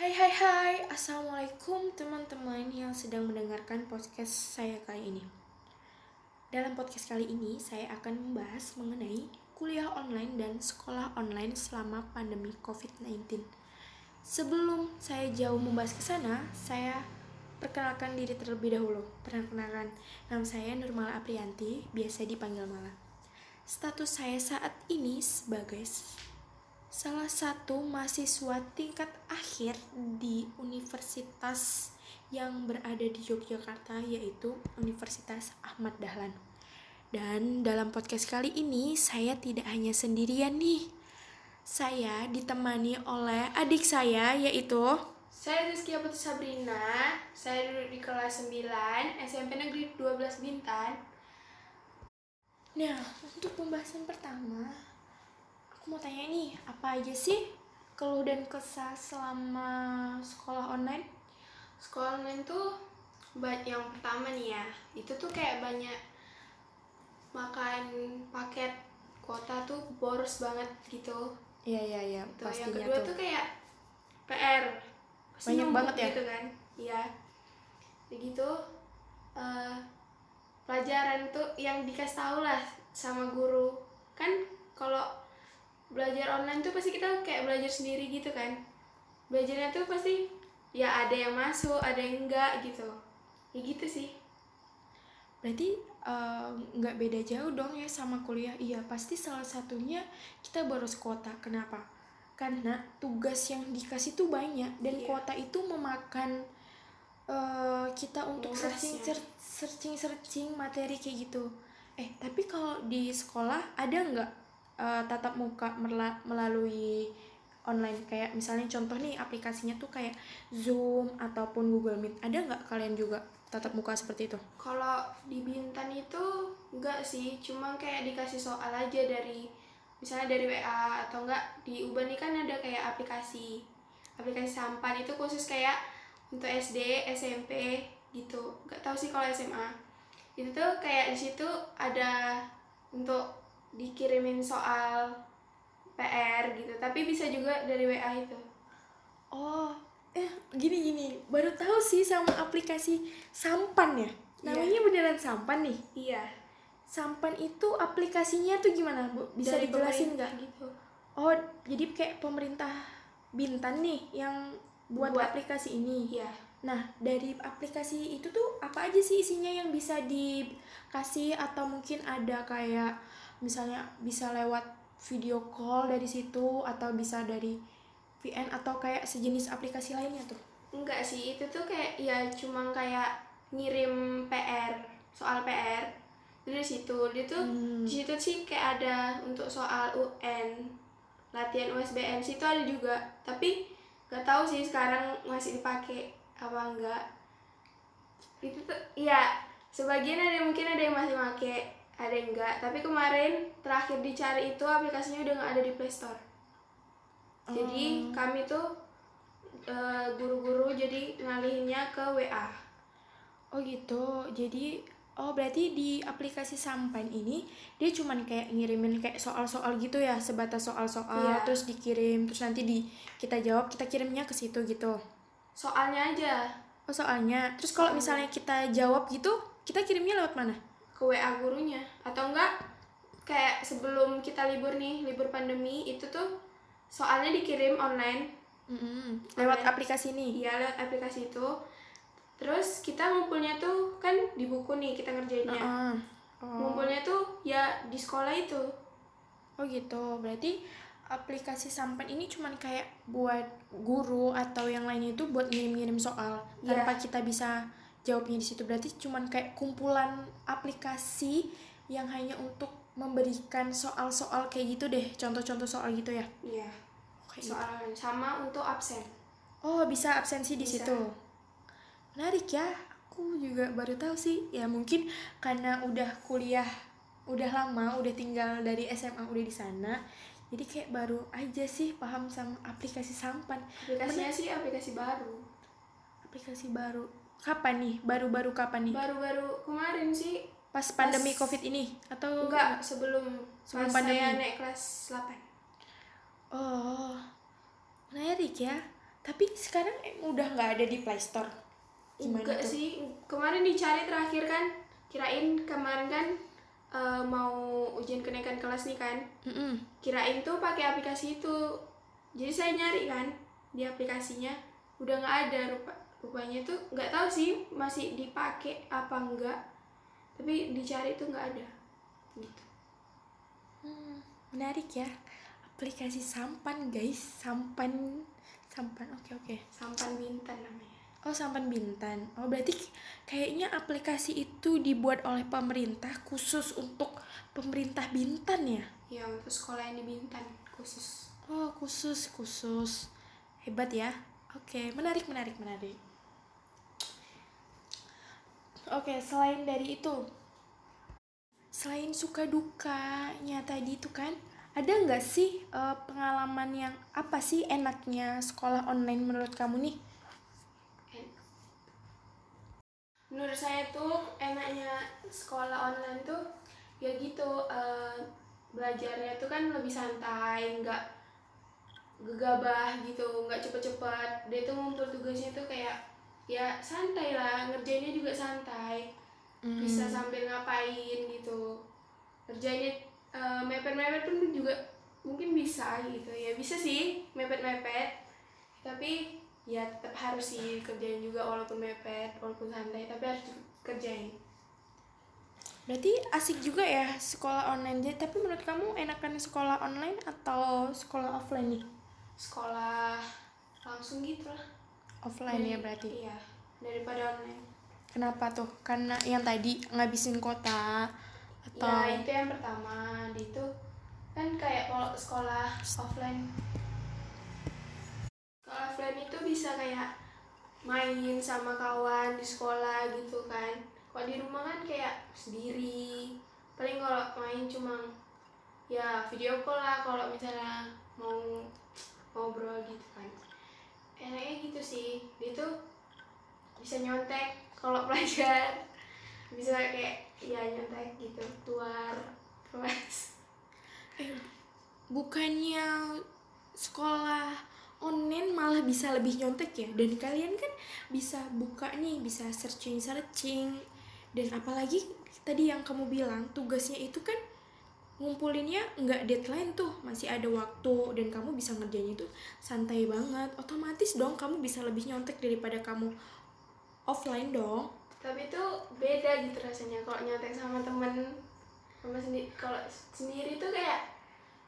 Hai hai hai, Assalamualaikum teman-teman yang sedang mendengarkan podcast saya kali ini. Dalam podcast kali ini saya akan membahas mengenai kuliah online dan sekolah online selama pandemi COVID-19 Sebelum saya jauh membahas ke sana, saya perkenalkan diri terlebih dahulu. Perkenalkan, nama saya Nurmala Aprianti, biasa dipanggil Mala. Status saya saat ini sebagai salah satu mahasiswa tingkat akhir di universitas yang berada di Yogyakarta yaitu Universitas Ahmad Dahlan. Dan dalam podcast kali ini saya tidak hanya sendirian nih. Saya ditemani oleh adik saya yaitu Saya Rizky Putri Sabrina, saya duduk di kelas 9 SMP Negeri 12 Bintan. Nah, untuk pembahasan pertama, mau tanya nih, apa aja sih keluh dan kesah selama sekolah online? Sekolah online tuh yang pertama nih ya, itu tuh kayak banyak makan paket kuota tuh boros banget gitu. Iya, iya, iya, Tuh, yang pastinya kedua tuh. tuh kayak PR. Pasti Banyak banget ya? Gitu kan? Iya. Kayak gitu eh, pelajaran tuh yang dikasih tahu lah sama guru. Kan kalau belajar online tuh pasti kita kayak belajar sendiri gitu kan. Belajarnya tuh pasti ya ada yang masuk, ada yang enggak gitu. Ya gitu sih. Berarti eh, nggak beda jauh dong ya sama kuliah. Iya, pasti salah satunya kita boros kuota. Kenapa? Karena tugas yang dikasih tuh banyak dan Iya. kuota itu memakan eh, kita untuk searching cer- searching searching materi kayak gitu. Eh, tapi kalau di sekolah ada nggak eh, tatap muka melalui online kayak misalnya contoh nih aplikasinya tuh kayak Zoom ataupun Google Meet. Ada nggak kalian juga tatap muka seperti itu? Kalau di Bintan itu enggak sih, cuma kayak dikasih soal aja dari misalnya dari WA atau enggak di Uban ini kan ada kayak aplikasi aplikasi sampan itu khusus kayak untuk SD, SMP gitu. Enggak tahu sih kalau SMA. Itu tuh kayak di situ ada untuk dikirimin soal PR gitu, tapi bisa juga dari WA itu. Oh, eh gini gini, baru tahu sih sama aplikasi Sampan ya. Namanya beneran Sampan nih. Iya. Sampan itu aplikasinya tuh gimana, Bu? Bisa Dari dijelasin nggak? gitu. Oh, jadi kayak pemerintah Bintan nih yang buat, Buat. aplikasi ini. Iya. Nah, dari aplikasi itu tuh apa aja sih isinya yang bisa dikasih atau mungkin ada kayak misalnya bisa lewat video call dari situ atau bisa dari VN atau kayak sejenis aplikasi lainnya tuh. Enggak sih, itu tuh kayak ya cuma kayak ngirim PR, soal PR. Dari situ, dia tuh Hmm. di situ sih kayak ada untuk soal UN, latihan USBN situ ada juga. Tapi nggak tahu sih sekarang masih dipakai apa enggak. Itu tuh ya sebagian ada mungkin ada yang masih pakai, ada yang enggak. Tapi kemarin terakhir dicari itu aplikasinya udah nggak ada di Play Store. Jadi Oh. kami tuh eh, guru-guru jadi ngalihinnya ke WA. Oh gitu. Jadi oh berarti di aplikasi Sampan ini dia cuman kayak ngirimin kayak soal-soal gitu ya, sebatas soal-soal Iya. terus dikirim terus nanti di kita jawab, kita kirimnya ke situ gitu. Soalnya aja Oh soalnya, terus kalau misalnya kita jawab gitu, kita kirimnya lewat mana? Ke WA gurunya atau enggak kayak sebelum kita libur nih, libur pandemi itu tuh soalnya dikirim online. Lewat Online. aplikasi ini. Iya, lewat aplikasi itu. Terus kita ngumpulnya tuh kan di buku nih kita ngerjainnya. Heeh. Oh. Ngumpulnya tuh ya di sekolah itu. oh gitu, berarti aplikasi Sampan ini cuman kayak buat guru atau yang lainnya itu buat ngirim-ngirim soal Iya. tanpa kita bisa jawabnya di situ. Berarti cuman kayak kumpulan aplikasi yang hanya untuk memberikan soal-soal kayak gitu deh, contoh-contoh soal gitu ya. Iya. Kayak gitu. Soal sama untuk absen. Oh, bisa absensi di Bisa. situ. Menarik ya. Aku juga baru tahu sih. Ya mungkin karena udah kuliah udah lama, udah tinggal dari SMA udah di sana. Jadi kayak baru aja sih paham sama aplikasi Sampan. Aplikasinya sih aplikasi baru. Aplikasi baru. Kapan nih? Baru-baru kapan nih? Baru-baru kemarin sih Pas pandemi Covid ini atau enggak sebelum Sebelum pas pandemi. saya naik kelas 8. Oh. Menarik ya. tapi sekarang eh, udah nggak ada di Play Store gimana Enggak sih kemarin dicari terakhir kan kirain kemarin kan eh, mau ujian kenaikan kelas nih kan Mm-mm. kirain tuh pakai aplikasi itu jadi saya nyari kan di aplikasinya udah nggak ada rupa rupanya tuh nggak tahu sih masih dipakai apa enggak tapi dicari tuh nggak ada gitu. Hmm, menarik ya. Aplikasi sampan guys. Sampan sampan oke oke. Sampan bintan namanya. Oh sampan bintan. Oh berarti kayaknya aplikasi itu dibuat oleh pemerintah khusus untuk pemerintah bintan ya? Ya untuk sekolah yang di bintan khusus. Oh khusus khusus. Hebat ya. Oke menarik menarik menarik oke selain dari itu selain suka dukanya tadi itu kan ada nggak sih eh, pengalaman yang apa sih enaknya sekolah online menurut kamu nih? En- menurut saya tuh enaknya sekolah online tuh ya gitu eh, belajarnya tuh kan lebih santai nggak gegabah gitu nggak cepet-cepet. Dia tuh ngumpul tugasnya tuh kayak ya santai lah ngerjainnya juga santai. Bisa sambil ngapain gitu. Kerjanya eh, mepet-mepet pun juga mungkin bisa gitu. Ya bisa sih mepet-mepet. Tapi ya tetap harus sih kerjain juga walaupun mepet walaupun santai tapi harus kerjain. Berarti asik juga ya sekolah online jadi tapi menurut kamu enakan sekolah online atau sekolah offline nih? Sekolah langsung gitu lah offline ya Dari- berarti? iya. Daripada online. Kenapa tuh? Karena yang tadi ngabisin kota atau ya itu yang pertama. Di itu kan kayak kalau sekolah offline. Kalau offline itu bisa kayak main sama kawan di sekolah gitu kan. Kalau di rumah kan kayak sendiri. Paling kalau main cuma ya video call lah kalau misalnya mau ngobrol gitu kan enaknya gitu sih. Dia tuh bisa nyontek kalau belajar bisa kayak ya nyontek gitu. Keluar kelas. Bukannya sekolah online malah bisa lebih nyontek ya? Dan kalian kan bisa buka nih, bisa searching-searching. Dan apalagi tadi yang kamu bilang tugasnya itu kan ngumpulinnya nggak deadline tuh masih ada waktu dan kamu bisa ngerjainnya itu santai banget. Otomatis dong kamu bisa lebih nyontek daripada kamu offline dong. Tapi itu beda gitu rasanya kalau nyontek sama temen sama sendiri kalau sendiri tuh kayak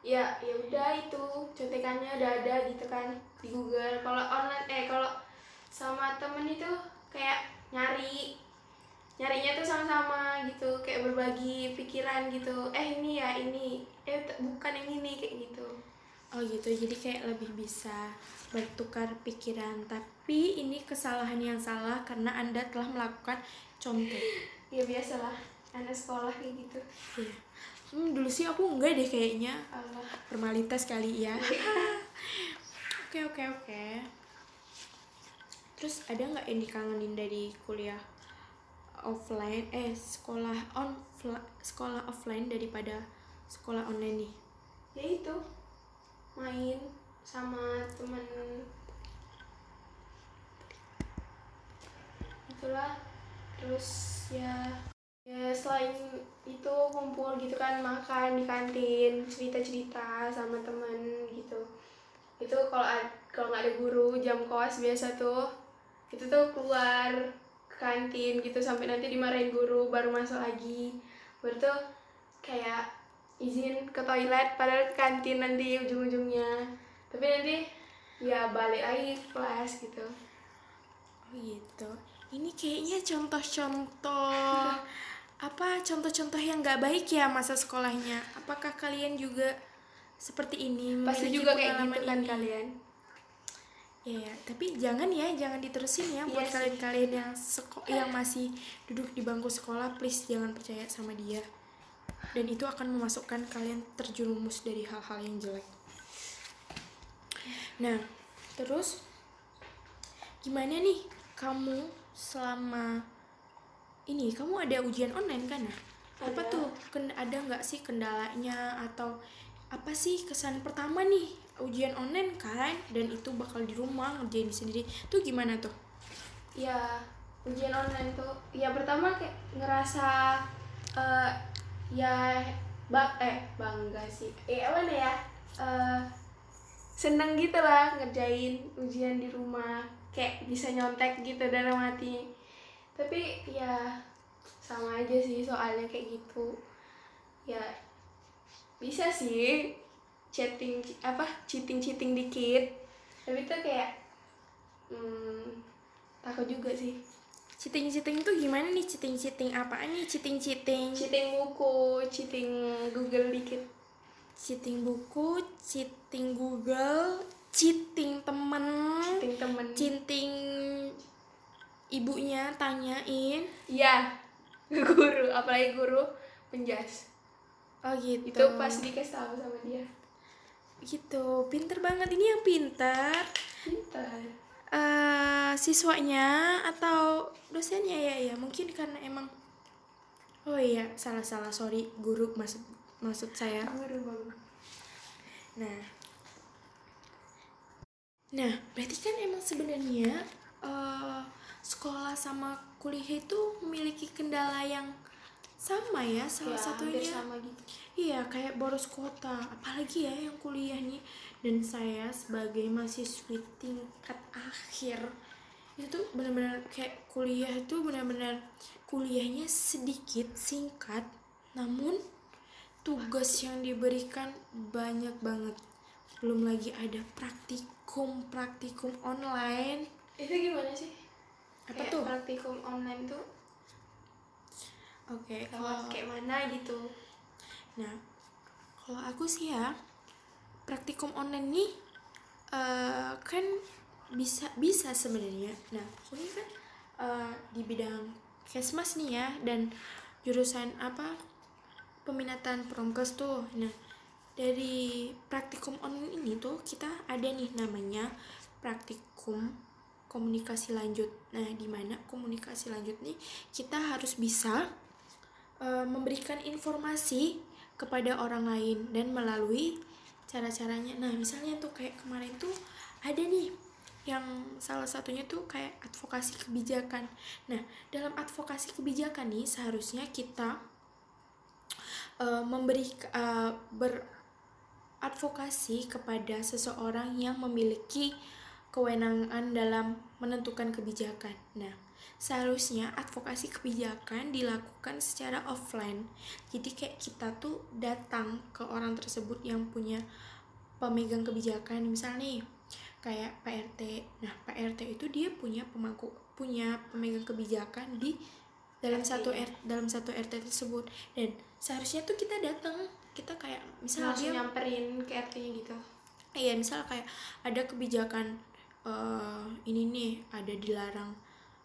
ya ya udah itu contekannya udah ada gitu kan di Google. Kalau online eh kalau sama temen itu kayak nyari nyarinya tuh sama-sama gitu kayak berbagi pikiran gitu eh ini ya ini eh bukan yang ini kayak gitu Oh gitu, jadi kayak lebih bisa bertukar pikiran. Tapi ini kesalahan yang salah karena Anda telah melakukan contek. ya biasalah anak sekolah kayak gitu Iya. Hmm, dulu sih aku enggak deh kayaknya. Allah Formalitas kali ya. Oke, oke, oke. Terus ada nggak yang dikangenin dari kuliah offline eh sekolah on sekolah offline daripada sekolah online nih? ya itu main sama temen. Itulah terus ya ya selain itu kumpul gitu kan makan di kantin cerita cerita sama temen gitu. Itu kalau kalau nggak ada guru jam kos biasa tuh itu tuh keluar. ke kantin gitu sampai nanti dimarahin guru baru masuk lagi baru tuh kayak izin ke toilet padahal kantin nanti ujung-ujungnya tapi nanti ya balik lagi ke kelas gitu Oh gitu. Ini kayaknya contoh-contoh apa contoh-contoh yang nggak baik ya masa sekolahnya. Apakah kalian juga seperti ini? pasti juga kayak gitu kan ini? kalian Ya, ya, tapi jangan ya, jangan diterusin ya buat Iya sih. kalian-kalian yang seko- yang masih duduk di bangku sekolah, please jangan percaya sama dia. Dan itu akan memasukkan kalian terjerumus dari hal-hal yang jelek. Nah, terus gimana nih kamu selama ini kamu ada ujian online kan ya? Apa tuh? Ada nggak sih kendalanya atau apa sih kesan pertama nih ujian online kan? Dan itu bakal di rumah ngerjain sendiri. Tuh gimana tuh? Ya ujian online tuh ya pertama kayak ngerasa eh ya bak eh bangga sih. Eh apa ya? Eh seneng gitu lah ngerjain ujian di rumah. Kayak bisa nyontek gitu dalam hati. Tapi ya sama aja sih soalnya kayak gitu. Ya bisa sih chatting apa cheating cheating dikit. Tapi tuh kayak hmm, takut juga sih. Cheating cheating tuh gimana nih? Cheating cheating apaan nih? Cheating cheating cheating buku cheating Google dikit. Cheating buku cheating Google cheating temen. Cheating temen. Cheating ibunya tanyain. Iya guru apalagi guru penjas oh gitu. Itu pas dikasih tahu sama dia gitu. Pinter banget. Ini yang pinter. Pintar eh siswanya atau dosennya? Ya ya. Mungkin karena emang oh iya salah salah. Sorry guru maksud maksud saya. Guru. Nah. Nah berarti kan emang sebenarnya eh, sekolah sama kuliah itu memiliki kendala yang sama ya salah ya, satunya sama gitu Iya, kayak boros kuota. Apalagi ya yang kuliah nih. Dan saya sebagai mahasiswi tingkat akhir itu tuh benar-benar kayak kuliah itu benar-benar kuliahnya sedikit, singkat, namun tugas yang diberikan banyak banget. Belum lagi ada praktikum, praktikum online. itu gimana sih Apa Kayak tuh? praktikum online tuh Oke, lewat kalau kayak mana gitu Nah, kalau aku sih ya, praktikum online nih eh, kan bisa bisa sebenarnya. Nah, aku ini kan eh, di bidang kesmas nih ya dan jurusan apa peminatan promkes tuh. Nah, dari praktikum online ini tuh kita ada nih namanya praktikum komunikasi lanjut. Nah, di mana komunikasi lanjut nih kita harus bisa eh, memberikan informasi kepada orang lain dan melalui cara-caranya. Nah, misalnya tuh kayak kemarin tuh ada nih yang salah satunya tuh kayak advokasi kebijakan. Nah, dalam advokasi kebijakan nih seharusnya kita eh, memberi eh, beradvokasi kepada seseorang yang memiliki kewenangan dalam menentukan kebijakan. Nah, seharusnya advokasi kebijakan dilakukan secara offline. Jadi kayak kita tuh datang ke orang tersebut yang punya pemegang kebijakan, misalnya nih kayak PRT. Nah, PRT itu dia punya pemangku punya pemegang kebijakan di dalam RT. satu R, dalam satu RT tersebut dan seharusnya tuh kita datang kita kayak misalnya langsung dia nyamperin ke RT-nya gitu Iya, misal kayak ada kebijakan eh ini nih ada dilarang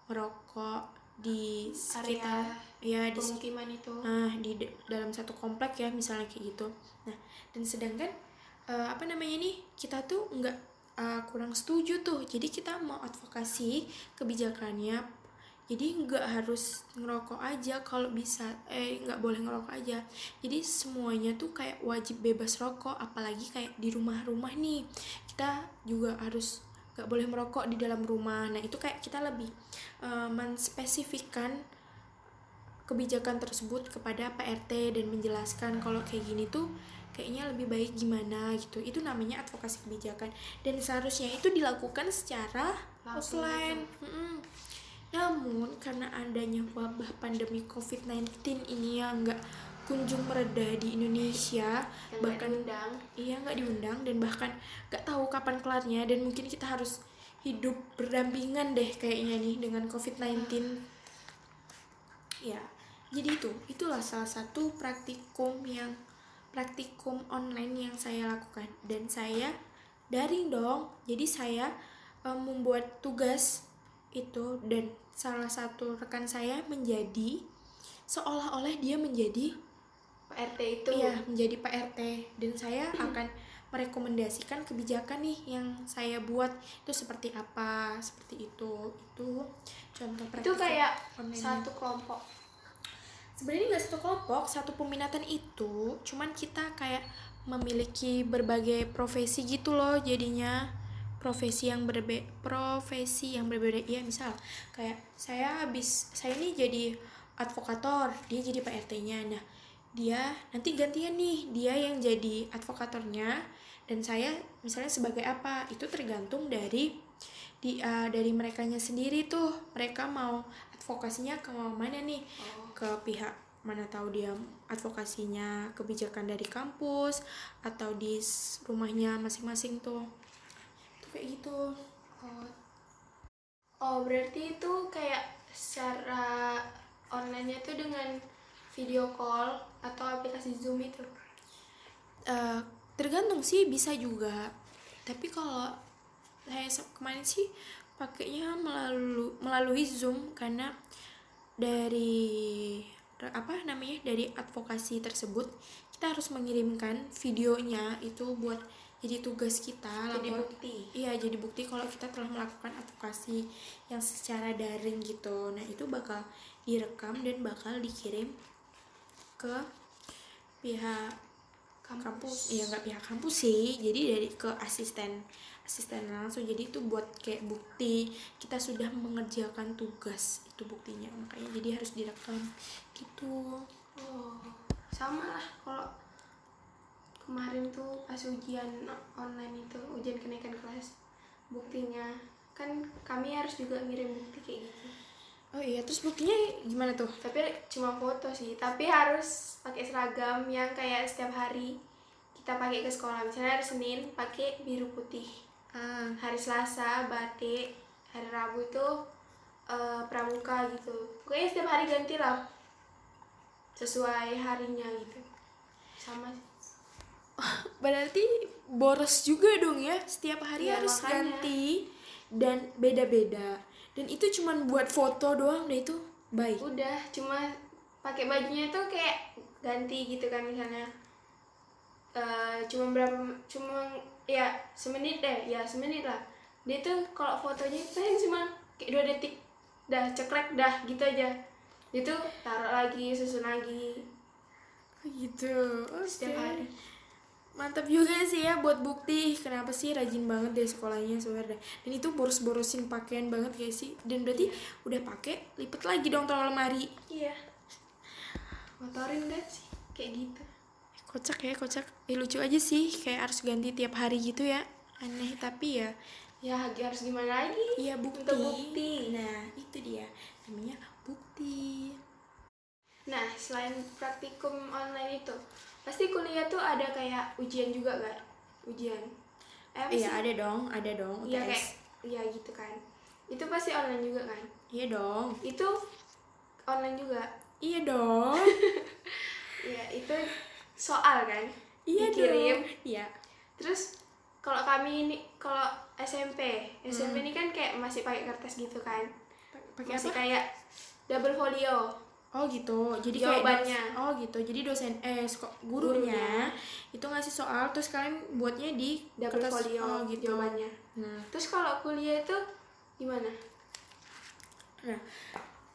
merokok di sekitar ya di pemukiman itu nah di dalam satu komplek ya misalnya kayak gitu. Nah, dan sedangkan eh, apa namanya nih kita tuh nggak eh, kurang setuju tuh. Jadi kita mau advokasi kebijakannya. Jadi nggak harus ngerokok aja kalau bisa eh nggak boleh ngerokok aja. Jadi semuanya tuh kayak wajib bebas rokok apalagi kayak di rumah-rumah nih. Kita juga harus nggak boleh merokok di dalam rumah. Nah, itu kayak kita lebih eh, menspesifikkan kebijakan tersebut kepada PRT dan menjelaskan kalau kayak gini tuh kayaknya lebih baik gimana gitu. Itu namanya advokasi kebijakan dan seharusnya itu dilakukan secara Langsung offline. Mm-mm. Namun karena adanya wabah pandemi COVID-19 ini yang nggak kunjung mereda di Indonesia, yang bahkan undang iya nggak diundang dan bahkan nggak tahu kapan kelarnya dan mungkin kita harus hidup berdampingan deh kayaknya nih dengan COVID-19 ya jadi itu itulah salah satu praktikum yang praktikum online yang saya lakukan. Dan saya daring dong jadi saya eh, membuat tugas itu dan salah satu rekan saya menjadi seolah-olah dia menjadi PRT itu. Iya, menjadi PRT dan saya akan merekomendasikan kebijakan nih yang saya buat. Itu seperti apa, seperti itu. Itu contoh itu kayak online. satu kelompok. Sebenarnya nggak satu kelompok, satu peminatan itu, cuman kita kayak memiliki berbagai profesi gitu loh jadinya. Profesi yang berbe profesi yang berbeda. Iya misal kayak saya habis saya ini jadi advokator dia jadi PRT-nya nah dia nanti gantian nih dia yang jadi advokatornya dan saya misalnya sebagai apa itu tergantung dari di uh, dari mereka sendiri tuh mereka mau advokasinya ke mana nih oh. ke pihak mana tahu dia advokasinya kebijakan dari kampus atau di rumahnya masing-masing tuh. Tuh kayak gitu. Oh. Oh berarti itu kayak secara online tuh dengan video call atau aplikasi zoom itu? Uh, tergantung sih bisa juga. Tapi kalau saya kemarin sih pakainya melalui melalui zoom karena dari apa namanya dari advokasi tersebut kita harus mengirimkan videonya itu buat jadi tugas kita jadi lapor, bukti? Iya jadi bukti kalau kita telah melakukan advokasi yang secara daring gitu. Nah itu bakal direkam dan bakal dikirim ke pihak kampus, kampus. iya nggak pihak kampus sih. Jadi dari ke asisten asisten langsung. Jadi itu buat kayak bukti kita sudah mengerjakan tugas itu buktinya. Makanya jadi harus direkam. Gitu. Oh sama lah kalau kemarin tuh pas ujian online itu ujian kenaikan kelas buktinya. Kan kami harus juga ngirim bukti kayak gitu oh iya terus buktinya gimana tuh? Tapi cuma foto sih tapi harus pakai seragam yang kayak setiap hari kita pakai ke sekolah. Misalnya hari Senin pakai biru putih. Ah. hari Selasa batik. Hari Rabu itu uh, pramuka gitu. Pokoknya setiap hari ganti lah. Sesuai harinya gitu. Sama berarti boros juga dong ya. Setiap hari ya, harus makanya. ganti dan beda-beda dan itu cuma buat foto doang deh itu baik. Udah cuma pakai bajunya tuh kayak ganti gitu kan misalnya uh, cuma berapa cuma ya semenit deh ya semenit lah. Dia tuh kalau fotonya paling cuma kayak dua detik dah cekrek dah gitu aja. Itu taruh lagi susun lagi. Gitu oh, setiap hari mantap juga sih ya buat bukti. Kenapa sih rajin banget deh sekolahnya sebenarnya dan itu boros-borosin pakaian banget guys sih? Dan berarti udah pakai lipet lagi dong taruh lemari. Iya. Motorin deh sih kayak gitu. Kocak ya kocak. Eh, lucu aja sih kayak harus ganti tiap hari gitu ya. Aneh tapi ya. Ya harus gimana lagi? Iya bukti. Untuk bukti. Nah itu dia. Namanya bukti. Nah selain praktikum online itu pasti kuliah tuh ada kayak ujian juga gak ujian. Eh, iya ada dong ada dong iya kayak iya gitu kan. Itu pasti online juga kan? Iya dong. Itu online juga? Iya dong. Iya itu soal kan? Iya dikirim. iya. Terus kalau kami ini kalau SMP SMP hmm. ini kan kayak masih pakai kertas gitu kan? Pakai masih apa? kayak double folio oh gitu. Jadi jawabannya. kayak oh gitu. Jadi dosen eh gurunya, gurunya. itu ngasih soal terus kalian buatnya di double kertas. Folio oh gitu. jawabannya. Nah. Terus kalau kuliah itu gimana? Nah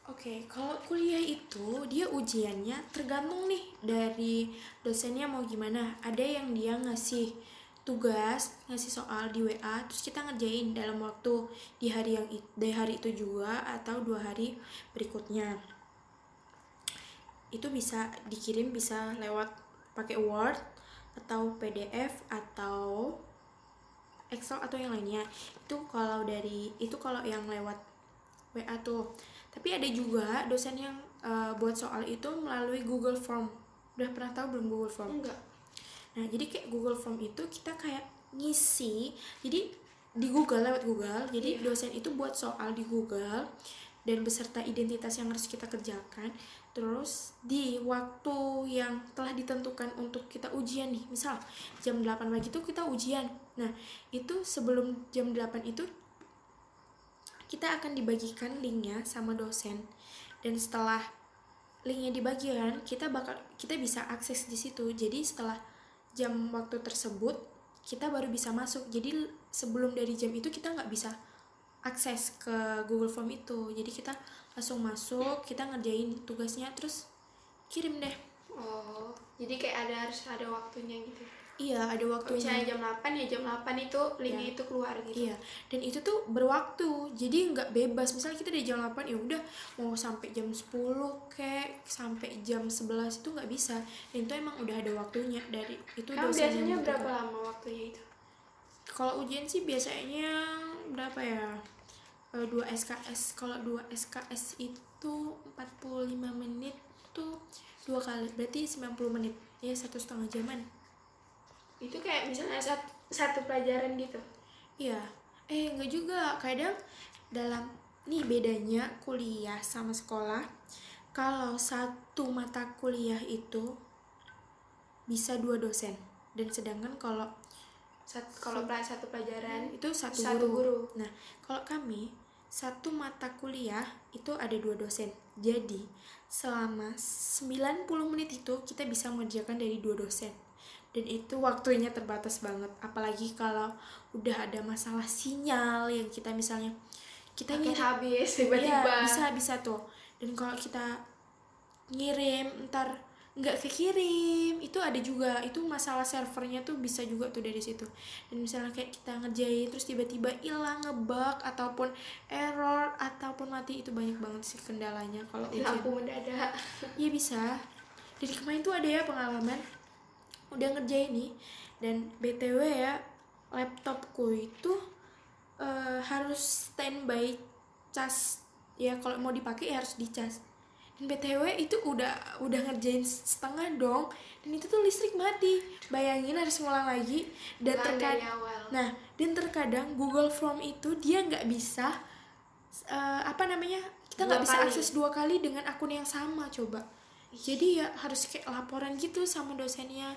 Oke, okay, kalau kuliah itu dia ujiannya tergantung nih dari dosennya mau gimana. Ada yang dia ngasih tugas, ngasih soal di WA, terus kita ngerjain dalam waktu di hari yang di hari itu juga atau dua hari berikutnya. Itu bisa dikirim bisa lewat pakai Word atau PDF atau Excel atau yang lainnya. Itu kalau dari itu kalau yang lewat WA tuh tapi ada juga dosen yang uh, buat soal itu melalui Google Form udah pernah tahu belum Google Form enggak nah jadi kayak Google Form itu kita kayak ngisi jadi di Google lewat Google jadi yeah. dosen itu buat soal di Google dan beserta identitas yang harus kita kerjakan terus di waktu yang telah ditentukan untuk kita ujian nih misal jam 8 pagi itu kita ujian. Nah itu sebelum jam 8 itu kita akan dibagikan linknya sama dosen. Dan setelah linknya dibagikan kita bakal kita bisa akses di situ. Jadi setelah jam waktu tersebut kita baru bisa masuk. Jadi sebelum dari jam itu kita nggak bisa akses ke Google Form itu jadi kita langsung masuk kita ngerjain tugasnya terus kirim deh oh jadi kayak ada harus ada waktunya gitu iya ada waktunya misalnya jam 8 ya jam 8 itu linknya itu keluar gitu Iya, dan itu tuh berwaktu. Jadi nggak bebas. Misalnya kita dari jam 8 ya udah mau sampai jam 10 kayak sampai jam 11 itu nggak bisa. Dan itu emang udah ada waktunya dari itu kamu dosen biasanya yang berapa lama waktunya itu Kalau ujian sih biasanya berapa ya? Eh, dua SKS. Kalau dua SKS itu 45 menit tuh dua kali. Berarti 90 menit. Ya satu setengah jaman. itu kayak misalnya satu, satu pelajaran gitu Iya, eh enggak juga. Kadang dalam nih bedanya kuliah sama sekolah. Kalau satu mata kuliah itu bisa dua dosen dan sedangkan kalau satu, kalau satu pelajaran itu satu, Satu guru. guru. Nah, kalau kami satu mata kuliah itu ada dua dosen. Jadi, selama 90 menit itu kita bisa mengerjakan dari dua dosen. Dan itu waktunya terbatas banget. Apalagi kalau udah ada masalah sinyal yang kita misalnya kita ngirim habis tiba-tiba bisa bisa tuh. Dan kalau kita ngirim ntar nggak kekirim. Itu ada juga itu masalah servernya tuh bisa juga tuh dari situ. Dan misalnya kayak kita ngerjain terus tiba-tiba hilang ngebug ataupun error ataupun mati itu banyak banget sih kendalanya kalau ujian. lampu mendadak. Iya bisa. Jadi kemarin tuh ada ya pengalaman udah ngerjain nih dan btw ya laptopku itu eh, harus standby cas ya kalau mau dipakai ya harus dicas dan btw itu udah udah ngerjain setengah dong dan itu tuh listrik mati bayangin harus ngulang lagi dan terkadang Nah, dan terkadang Google Form itu dia nggak bisa eh, apa namanya kita nggak bisa kali. akses dua kali dengan akun yang sama coba. Jadi ya harus kayak laporan gitu sama dosennya.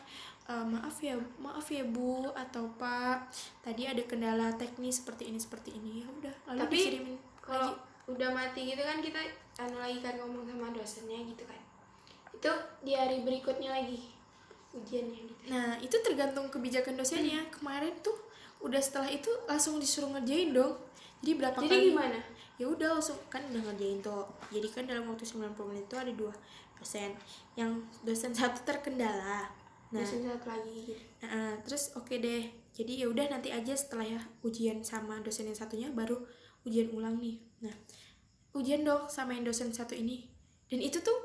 "Eh, maaf ya, maaf ya Bu atau Pak, tadi ada kendala teknis seperti ini seperti ini. Ya udah, lalu Tapi dikirimin kalau lagi. Udah mati gitu kan kita anu lagi kan ngomong sama dosennya gitu kan. Itu di hari berikutnya lagi ujiannya gitu Nah, itu tergantung kebijakan dosennya. Kemarin tuh udah setelah itu langsung disuruh ngerjain dong. Jadi berapa jadi kali? gimana? Ya udah langsung kan udah ngerjain tuh. Jadi kan dalam waktu 90 menit itu ada dua dosen. Yang dosen satu terkendala. Nah dosen satu lagi gitu. Nah, terus oke deh. Jadi ya udah nanti aja setelah ya ujian sama dosen yang satunya baru ujian ulang nih nah ujian dong sama yang dosen satu ini. Dan itu tuh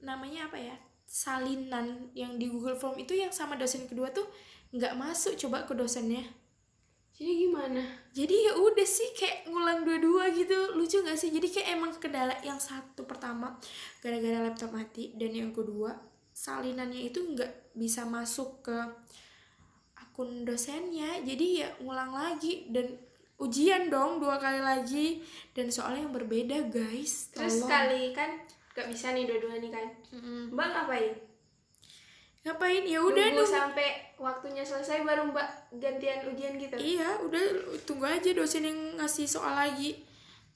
namanya apa ya? Salinan yang di Google Form itu yang sama dosen kedua tuh nggak masuk coba ke dosennya. Jadi gimana? Jadi ya udah sih kayak ngulang dua-dua gitu. Lucu gak sih? Jadi kayak emang kendala yang satu pertama gara-gara laptop mati dan yang kedua salinannya itu nggak bisa masuk ke akun dosennya. Jadi ya ngulang lagi dan ujian dong dua kali lagi. Dan soalnya yang berbeda guys. Terus tolong. sekali kan gak bisa nih dua-dua nih kan? Mm-mm. mbak ngapain? Ngapain? Ya udah nunggu. nunggu sampai waktunya selesai baru mbak gantian ujian gitu? Iya udah. Tunggu aja dosen yang ngasih soal lagi.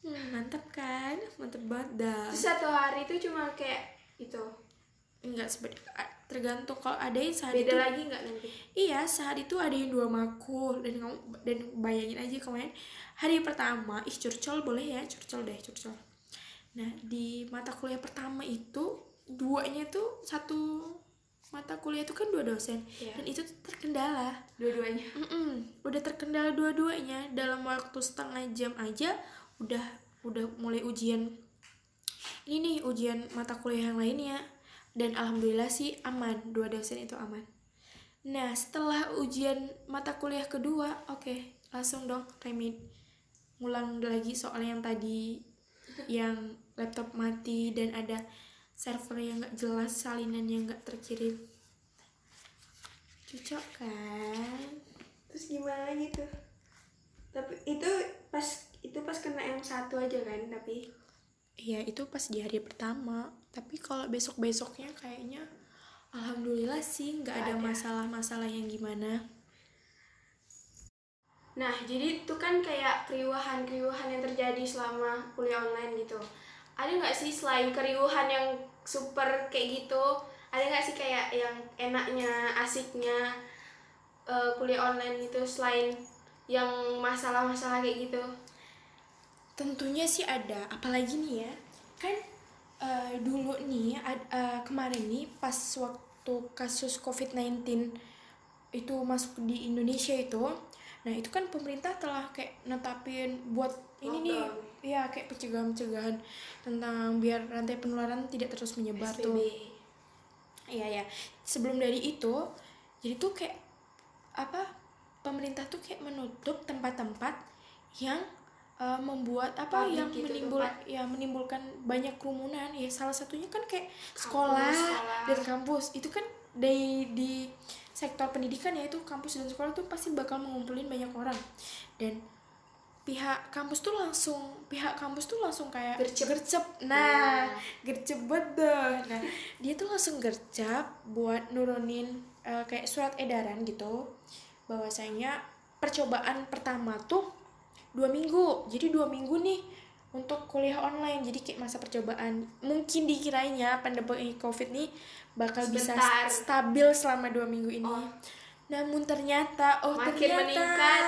Hmm, mantap kan? Mantap banget dah. Terus satu hari itu cuma kayak itu enggak sebenarnya tergantung kalau ada yang saat beda itu lagi nggak nanti? Iya saat itu ada yang dua makul. Dan kamu dan bayangin aja kemarin hari pertama ih curcol boleh ya? Curcol deh curcol. Nah di mata kuliah pertama itu duanya tuh satu mata kuliah itu kan dua dosen. Iya. dan itu terkendala. Dua-duanya? Mm-mm, udah terkendala dua-duanya. Dalam waktu setengah jam aja udah udah mulai ujian ini nih ujian mata kuliah yang lainnya dan alhamdulillah sih aman. Dua dosen itu aman. Nah setelah ujian mata kuliah kedua oke langsung dong remit ngulang lagi soal yang tadi yang laptop mati dan ada server yang nggak jelas salinan yang nggak terkirim. Cocok kan? Terus gimana gitu tapi itu pas itu pas kena yang satu aja kan tapi Iya itu pas di hari pertama. Tapi kalau besok-besoknya kayaknya Alhamdulillah sih nggak ada masalah-masalah yang gimana. Nah jadi itu kan kayak keriuhan-keriuhan yang terjadi selama kuliah online gitu. Ada nggak sih selain keriuhan yang super kayak gitu ada nggak sih kayak yang enaknya asiknya eh, kuliah online gitu selain yang masalah-masalah kayak gitu Tentunya sih ada Apalagi nih ya Kan eh, dulu nih ad- eh, Kemarin nih pas waktu kasus COVID-19 itu masuk di Indonesia itu nah itu kan pemerintah telah kayak netapin buat ini nih ya kayak pencegahan-pencegahan tentang biar rantai penularan tidak terus menyebar tuh SBB. Iya ya. Sebelum dari itu, jadi tuh kayak apa? Pemerintah tuh kayak menutup tempat-tempat yang uh, membuat apa Public yang gitu, menimbul tempat. ya menimbulkan banyak kerumunan. Ya salah satunya kan kayak Kampus, sekolah, sekolah. dan kampus. Itu kan di di sektor pendidikan ya itu kampus dan sekolah tuh pasti bakal mengumpulin banyak orang. Dan pihak kampus tuh langsung pihak kampus tuh langsung kayak Gercep. gercep. Nah, gercep betul nah dia tuh langsung gercep buat nurunin eh, kayak surat edaran gitu bahwasanya percobaan pertama tuh dua minggu jadi dua minggu nih untuk kuliah online jadi kayak masa percobaan mungkin dikiranya pandemi covid nih bakal bisa Sebentar. stabil selama dua minggu ini Oh. namun ternyata oh Makin ternyata meningkat.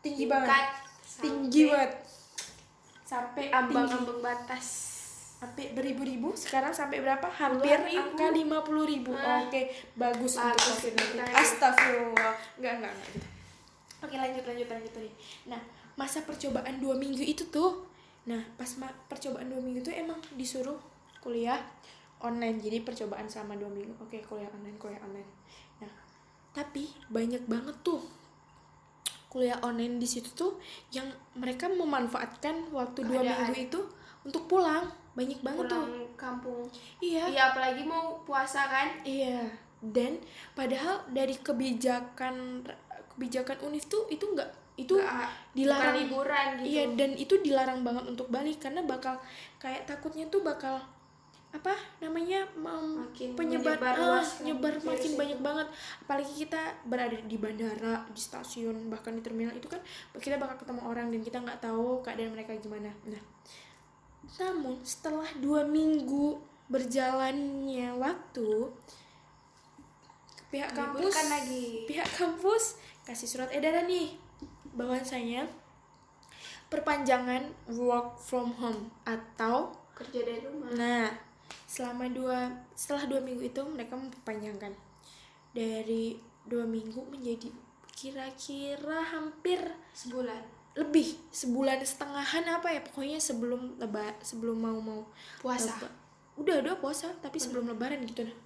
tinggi banget tinggi sampai banget sampai tinggi ambang-ambang batas sampai beribu-ribu sekarang sampai berapa hampir ribu. angka lima puluh ribu Ah. oke bagus, untuk Bagus, covid kita ini. astagfirullah enggak enggak enggak gitu oke lanjut lanjut lanjut tadi nah masa percobaan dua minggu itu tuh nah pas percobaan dua minggu tuh emang disuruh kuliah online. Jadi percobaan selama dua minggu. Oke kuliah online kuliah online. Nah tapi banyak banget tuh kuliah online di situ tuh yang mereka memanfaatkan waktu dua minggu itu untuk pulang. Banyak banget tuh. Pulang kampung. Iya. Iya apalagi mau puasa kan? Iya. Dan padahal dari kebijakan kebijakan univ tuh itu enggak itu Nggak- dilarang. liburan gitu. Iya dan itu dilarang banget untuk balik karena bakal kayak takutnya tuh bakal apa namanya mem- Makin penyebar menyebar ah, luas kan nyebar makin itu. banyak banget. Apalagi kita berada di bandara di stasiun bahkan di terminal itu kan kita bakal ketemu orang dan kita nggak tahu keadaan mereka gimana. Nah namun setelah dua minggu berjalannya waktu pihak kampus lagi. pihak kampus kasih surat edaran nih. Bahwasanya perpanjangan work from home atau kerja dari rumah. Nah selama dua setelah dua minggu itu mereka memperpanjangkan. Dari dua minggu menjadi kira-kira hampir sebulan. Lebih sebulan setengahan apa ya pokoknya sebelum leba sebelum mau mau puasa udah udah puasa tapi sebelum lebaran gitu. nah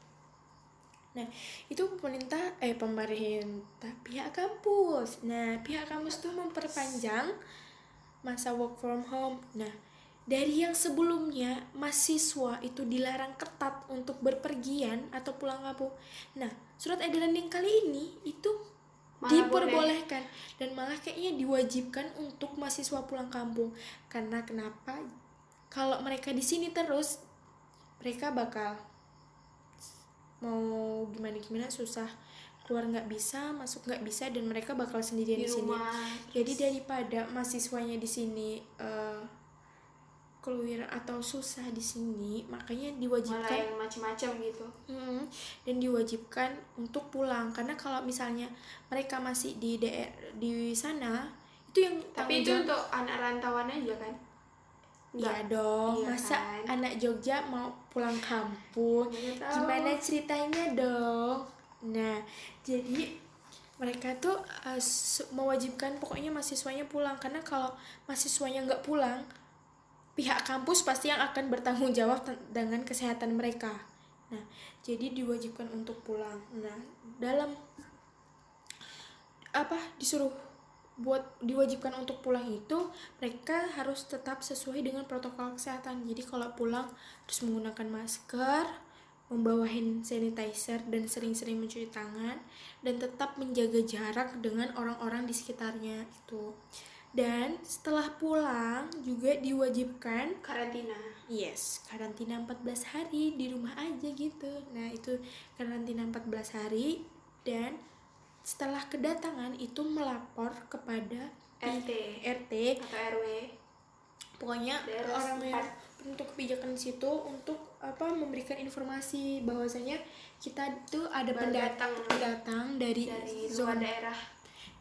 nah itu pemerintah eh pemerintah pihak kampus. Nah pihak kampus tuh memperpanjang masa work from home. Nah dari yang sebelumnya mahasiswa itu dilarang ketat untuk berpergian atau pulang kampung. Nah surat edaran yang kali ini itu Malah diperbolehkan dan malah kayaknya diwajibkan untuk mahasiswa pulang kampung. Karena kenapa? Kalau mereka di sini terus mereka bakal mau gimana gimana susah. Keluar nggak bisa masuk nggak bisa dan mereka bakal sendirian di di, sini. jadi daripada mahasiswanya di sini eh, keluar atau susah di sini makanya diwajibkan macam-macam gitu. Mm, dan diwajibkan untuk pulang. Karena kalau misalnya mereka masih di daer di sana itu yang tapi itu untuk anak rantauan aja kan Iya dong Iya masa kan? anak Jogja mau pulang kampung? Tahu. gimana ceritanya dong? Nah jadi mereka tuh se- mewajibkan pokoknya mahasiswanya pulang. Karena kalau mahasiswanya nggak pulang pihak kampus pasti yang akan bertanggung jawab dengan kesehatan mereka. Nah jadi diwajibkan untuk pulang. Nah dalam apa disuruh buat diwajibkan untuk pulang itu mereka harus tetap sesuai dengan protokol kesehatan. Jadi kalau pulang harus menggunakan masker membawa hand sanitizer dan sering-sering mencuci tangan dan tetap menjaga jarak dengan orang-orang di sekitarnya itu. Dan setelah pulang juga diwajibkan karantina. Yes, karantina 14 hari di rumah aja gitu. Nah, itu karantina 14 hari dan setelah kedatangan itu melapor kepada RT RT atau RW pokoknya Daerah orang yang untuk kebijakan di situ untuk apa memberikan informasi bahwasanya kita itu ada pendatang datang. pendatang dari, dari luar zona daerah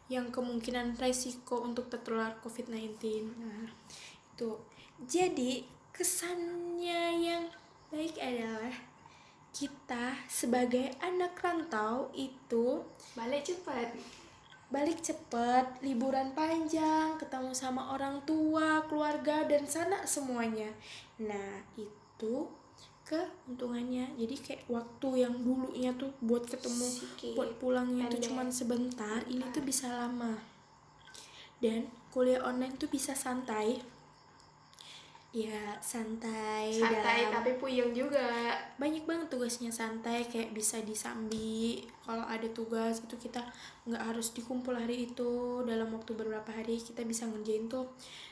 yang kemungkinan resiko untuk tertular COVID-19. Nah, itu. Jadi, kesannya yang baik adalah kita sebagai anak rantau itu balik cepat balik cepet, liburan panjang, ketemu sama orang tua, keluarga, dan sanak semuanya. Nah, itu keuntungannya. Jadi kayak waktu yang dulunya tuh buat ketemu, Sikit. buat pulangnya tuh Pendek. cuman sebentar, ini tuh bisa lama. Dan kuliah online tuh bisa santai. Ya, santai, santai dalam- tapi puyeng juga. Banyak banget tugasnya santai kayak bisa disambi. Kalau ada tugas itu kita nggak harus dikumpul hari itu. Dalam waktu beberapa hari kita bisa ngerjain tuh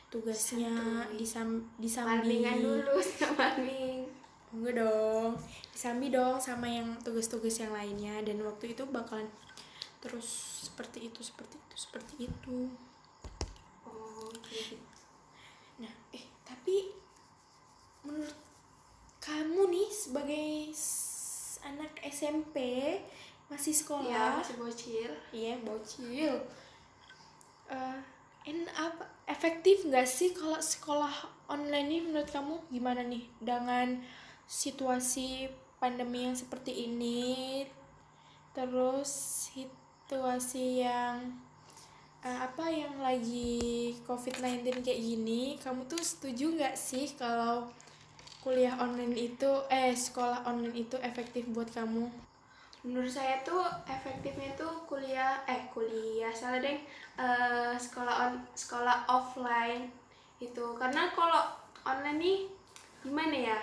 tugasnya disam disambi. Marmingan dulu sama marming enggak dong. Disambi dong sama yang tugas-tugas yang lainnya. Dan waktu itu bakalan terus seperti itu seperti itu seperti itu. Oh gitu tapi menurut kamu nih sebagai anak SMP masih ya sekolah masih bocil. Iya bocil. Eh, en apa efektif nggak sih kalau sekolah online ini menurut kamu gimana nih? Dengan situasi pandemi yang seperti ini terus situasi yang eh, apa yang lagi COVID-19 kayak gini kamu tuh setuju nggak sih kalau kuliah online itu eh sekolah online itu efektif buat kamu? Menurut saya tuh efektifnya tuh kuliah eh kuliah salah deh Eh, sekolah on sekolah offline itu. Karena kalau online nih gimana ya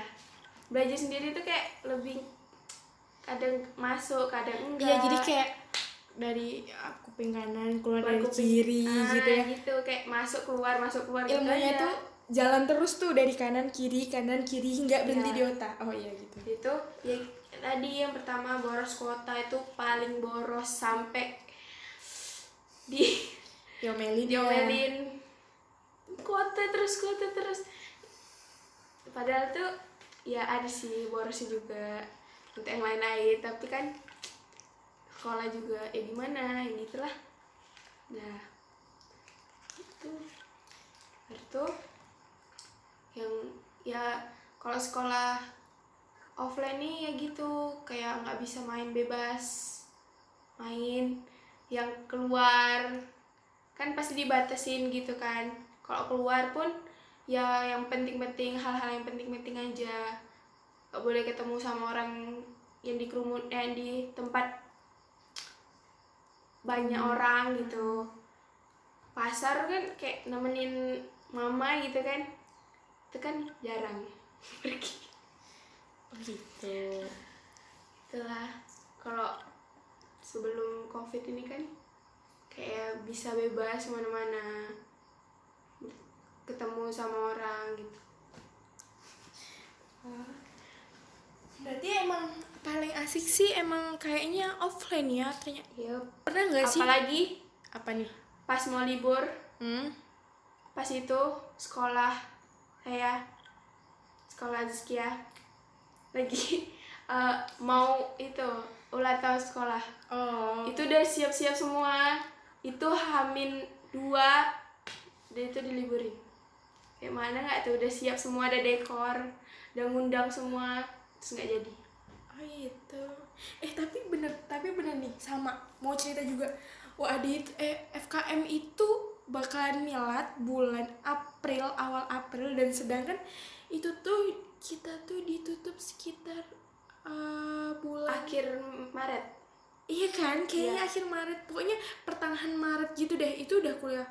belajar sendiri tuh kayak lebih kadang masuk kadang enggak Iya jadi kayak dari ah, kuping kanan keluar dari kuping- kiri Ah, gitu ya. gitu kayak masuk keluar masuk keluar gitu Ilmunya aja. tuh jalan terus tuh dari kanan kiri kanan kiri nggak berhenti Iya. di otak. Oh iya gitu. itu ya tadi yang pertama boros kuota itu paling boros sampai di Diomelin ya. diomelin kuota terus kuota terus padahal tuh ya ada sih borosnya juga untuk yang lain-lain tapi kan sekolah juga ya gimana ini itulah nah itu. Itu yang ya kalau sekolah offline nih ya gitu. Kayak nggak bisa main bebas main yang keluar. Kan pasti dibatasin gitu kan. Kalau keluar pun ya yang penting-penting hal-hal yang penting-penting aja. Gak boleh ketemu sama orang yang di kerumun yang di tempat banyak orang gitu. Pasar kan kayak nemenin mama gitu kan. Itu kan jarang pergi. Oh gitu. itulah. Kalau sebelum covid ini kan kayak bisa bebas mana-mana ketemu sama orang gitu Berarti emang paling asik sih emang kayaknya offline ya ternyata. Yup. Pernah nggak sih? apalagi Apa nih? pas mau libur Hmm? pas itu sekolah saya sekolah Zkia lagi eh, mau itu ulang tahun sekolah Oh. itu udah siap-siap semua itu hamin dua dan itu diliburin kayak mana nggak tuh udah siap semua ada dekor udah ngundang semua terus nggak jadi Oh itu. Eh tapi bener, tapi bener nih sama. Mau cerita juga. Wah di eh, FKM itu bakalan milat bulan April awal April dan sedangkan itu tuh kita tuh ditutup sekitar eh, bulan akhir Maret iya kan kayaknya Iya. akhir Maret pokoknya pertengahan Maret gitu deh itu udah kuliah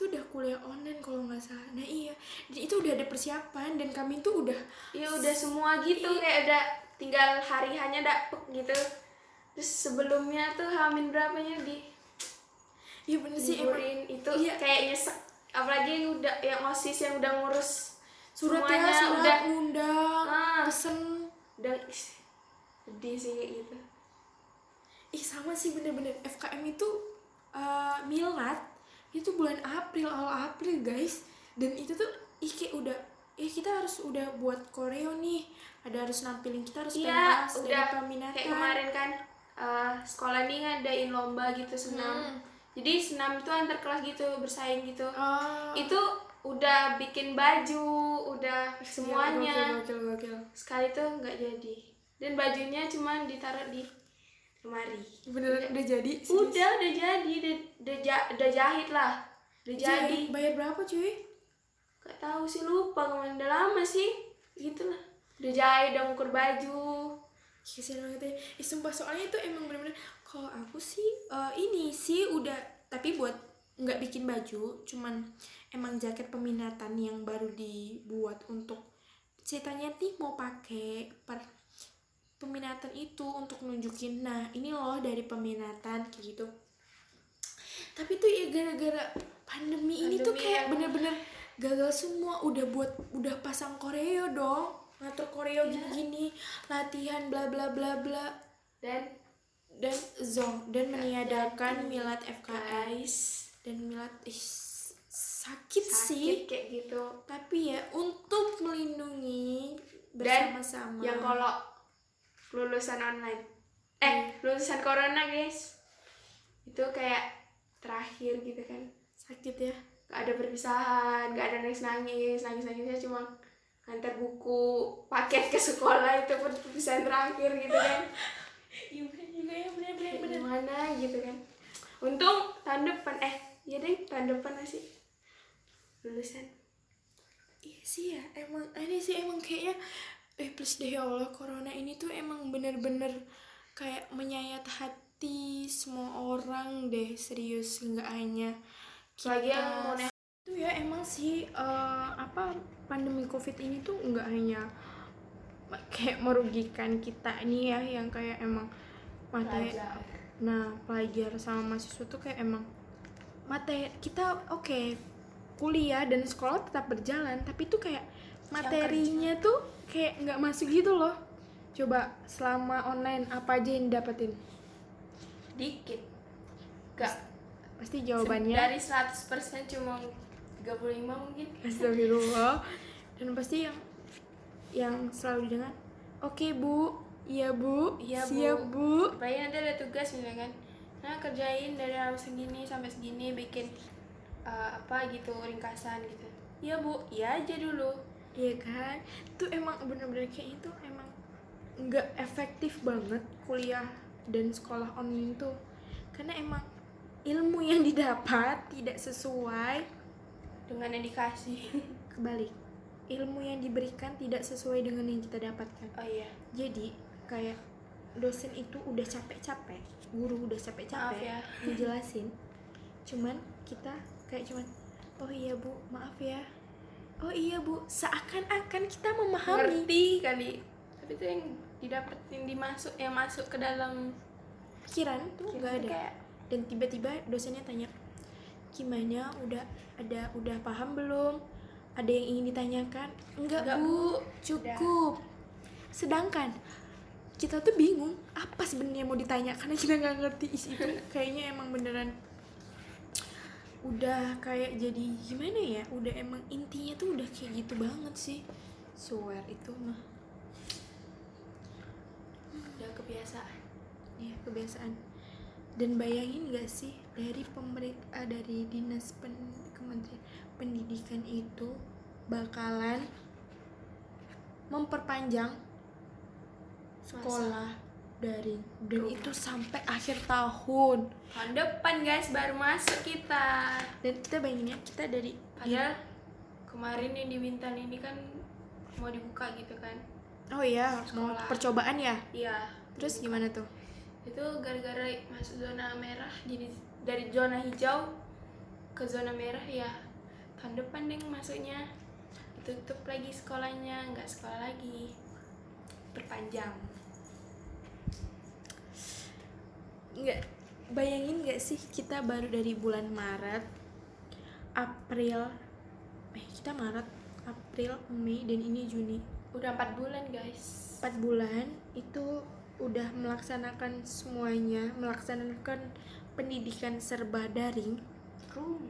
itu udah kuliah online kalau nggak salah. Nah iya. Dan itu udah ada persiapan dan kami tuh udah ya udah semua gitu. Kayak udah tinggal hari hanya dapet gitu. Terus sebelumnya tuh hamin berapanya di iya bener sih emang. Liburin itu iya. kayak nyesek. Apalagi yang udah yang osis yang udah ngurus surat ya semuanya surat udah. ngundang Ah. pesen. Ih, sedih sih kayak gitu. Ih sama sih bener-bener. FKM itu uh, milad itu bulan April awal April guys. Dan itu tuh ih kayak udah ih kita harus udah buat koreo nih. Ada harus nampilin kita harus iya pentas udah. peminatan. Kayak kemarin kan eh, sekolah ini ngadain lomba gitu senam. Hmm. jadi senam itu antar kelas gitu bersaing gitu. Oh. itu udah bikin baju udah semuanya. Gokil, gokil, gokil. sekali tuh nggak jadi. Dan bajunya cuma ditaruh di lemari beneran udah jadi? Udah udah jadi. Udah udah, udah jahit lah. Udah jadi jadi. bayar berapa cuy? Gak tahu sih lupa. Ke mana udah lama sih. Gitu lah udah jahit udah ngukur baju. Kasian banget ya. Ih, sumpah soalnya itu emang bener-bener kalau aku sih eh, ini sih udah tapi buat nggak bikin baju cuman emang jaket peminatan yang baru dibuat untuk ceritanya nih mau pakai per peminatan itu untuk nunjukin nah ini loh dari peminatan kayak gitu. Tapi tuh ya gara-gara pandemi, ini tuh Pandemi kayak yang- bener-bener gagal semua. Udah buat udah pasang koreo dong. Ngatur koreo gini-gini latihan bla bla bla bla. Dan dan zong dan meniadakan jadi, milad FKI guys. Dan milad ih, sakit, sih. sakit kayak gitu. Tapi ya untuk melindungi Dan bersama-sama. yang kalau lulusan online. Eh lulusan corona guys. Itu kayak terakhir gitu kan. Sakit ya? Gak ada perpisahan gak ada nangis nangis nangis nangisnya cuma ngantar buku paket ke sekolah itu pun perpisahan terakhir gitu kan. Iya bener juga ya bener bener. Bener gimana gitu kan. Untung tahun depan eh iya deh tahun depan masih lulusan. Iya sih ya emang ini sih emang kayaknya eh please deh ya Allah corona ini tuh emang bener-bener kayak menyayat hati semua orang deh serius nggak hanya lagi yang kita itu ya emang sih eh, apa pandemi covid ini tuh nggak hanya kayak merugikan kita ini ya yang kayak emang materi nah pelajar sama mahasiswa tuh kayak emang materi kita oke kuliah dan sekolah tetap berjalan tapi tuh kayak materinya tuh kayak nggak masuk gitu loh. Coba selama online apa aja yang dapetin? Dikit. Gak pasti jawabannya. dari 100% cuma 35 mungkin. Astagfirullah. Dan pasti yang yang selalu dengar oke bu. Iya bu. Iya, Bu." siap bu. Apalagi nanti ada tugas misalkan nah kerjain dari hal segini sampai segini bikin uh, apa gitu ringkasan gitu. Iya bu. Iya aja dulu Iya kan, tuh emang bener-bener kayak itu emang nggak efektif banget kuliah dan sekolah online tuh, karena emang ilmu yang didapat tidak sesuai dengan yang dikasih. Kebalik, ilmu yang diberikan tidak sesuai dengan yang kita dapatkan. oh iya. Jadi kayak dosen itu udah capek-capek, guru udah capek-capek ya. ngejelasin, cuman kita kayak cuman oh iya bu maaf ya, oh iya bu. Seakan-akan kita memahami. Ngerti kali. Tapi itu yang didapat yang dimasuk yang masuk ke dalam pikiran tuh nggak ada. kayak dan tiba-tiba dosennya tanya gimana? Udah ada udah paham belum? Ada yang ingin ditanyakan? Enggak Enggak, bu. Cukup. Sedangkan kita tuh bingung apa sebenarnya mau ditanya karena kita nggak ngerti. Isi itu kayaknya emang beneran udah kayak jadi gimana ya udah emang intinya tuh udah kayak gitu banget sih. Swear itu mah. Udah kebiasaan. Iya kebiasaan. Dan bayangin gak sih dari pemerintah dari dinas pen, kementerian pendidikan itu bakalan memperpanjang sekolah daring dan itu sampai akhir tahun. tahun depan guys baru masuk kita. Dan kita bayangin ya kita dari padahal kemarin yang di Bintan ini kan mau dibuka gitu kan. Oh iya mau percobaan ya. iya. Terus gimana tuh? itu gara-gara masuk zona merah jadi dari zona hijau ke zona merah ya. Tahun depan deh masuknya. Tutup lagi sekolahnya nggak sekolah lagi. Perpanjang nggak bayangin nggak sih kita baru dari bulan Maret April eh kita Maret April Mei dan ini Juni. Udah empat bulan guys. 4 bulan itu udah melaksanakan semuanya melaksanakan pendidikan serba daring. Rum.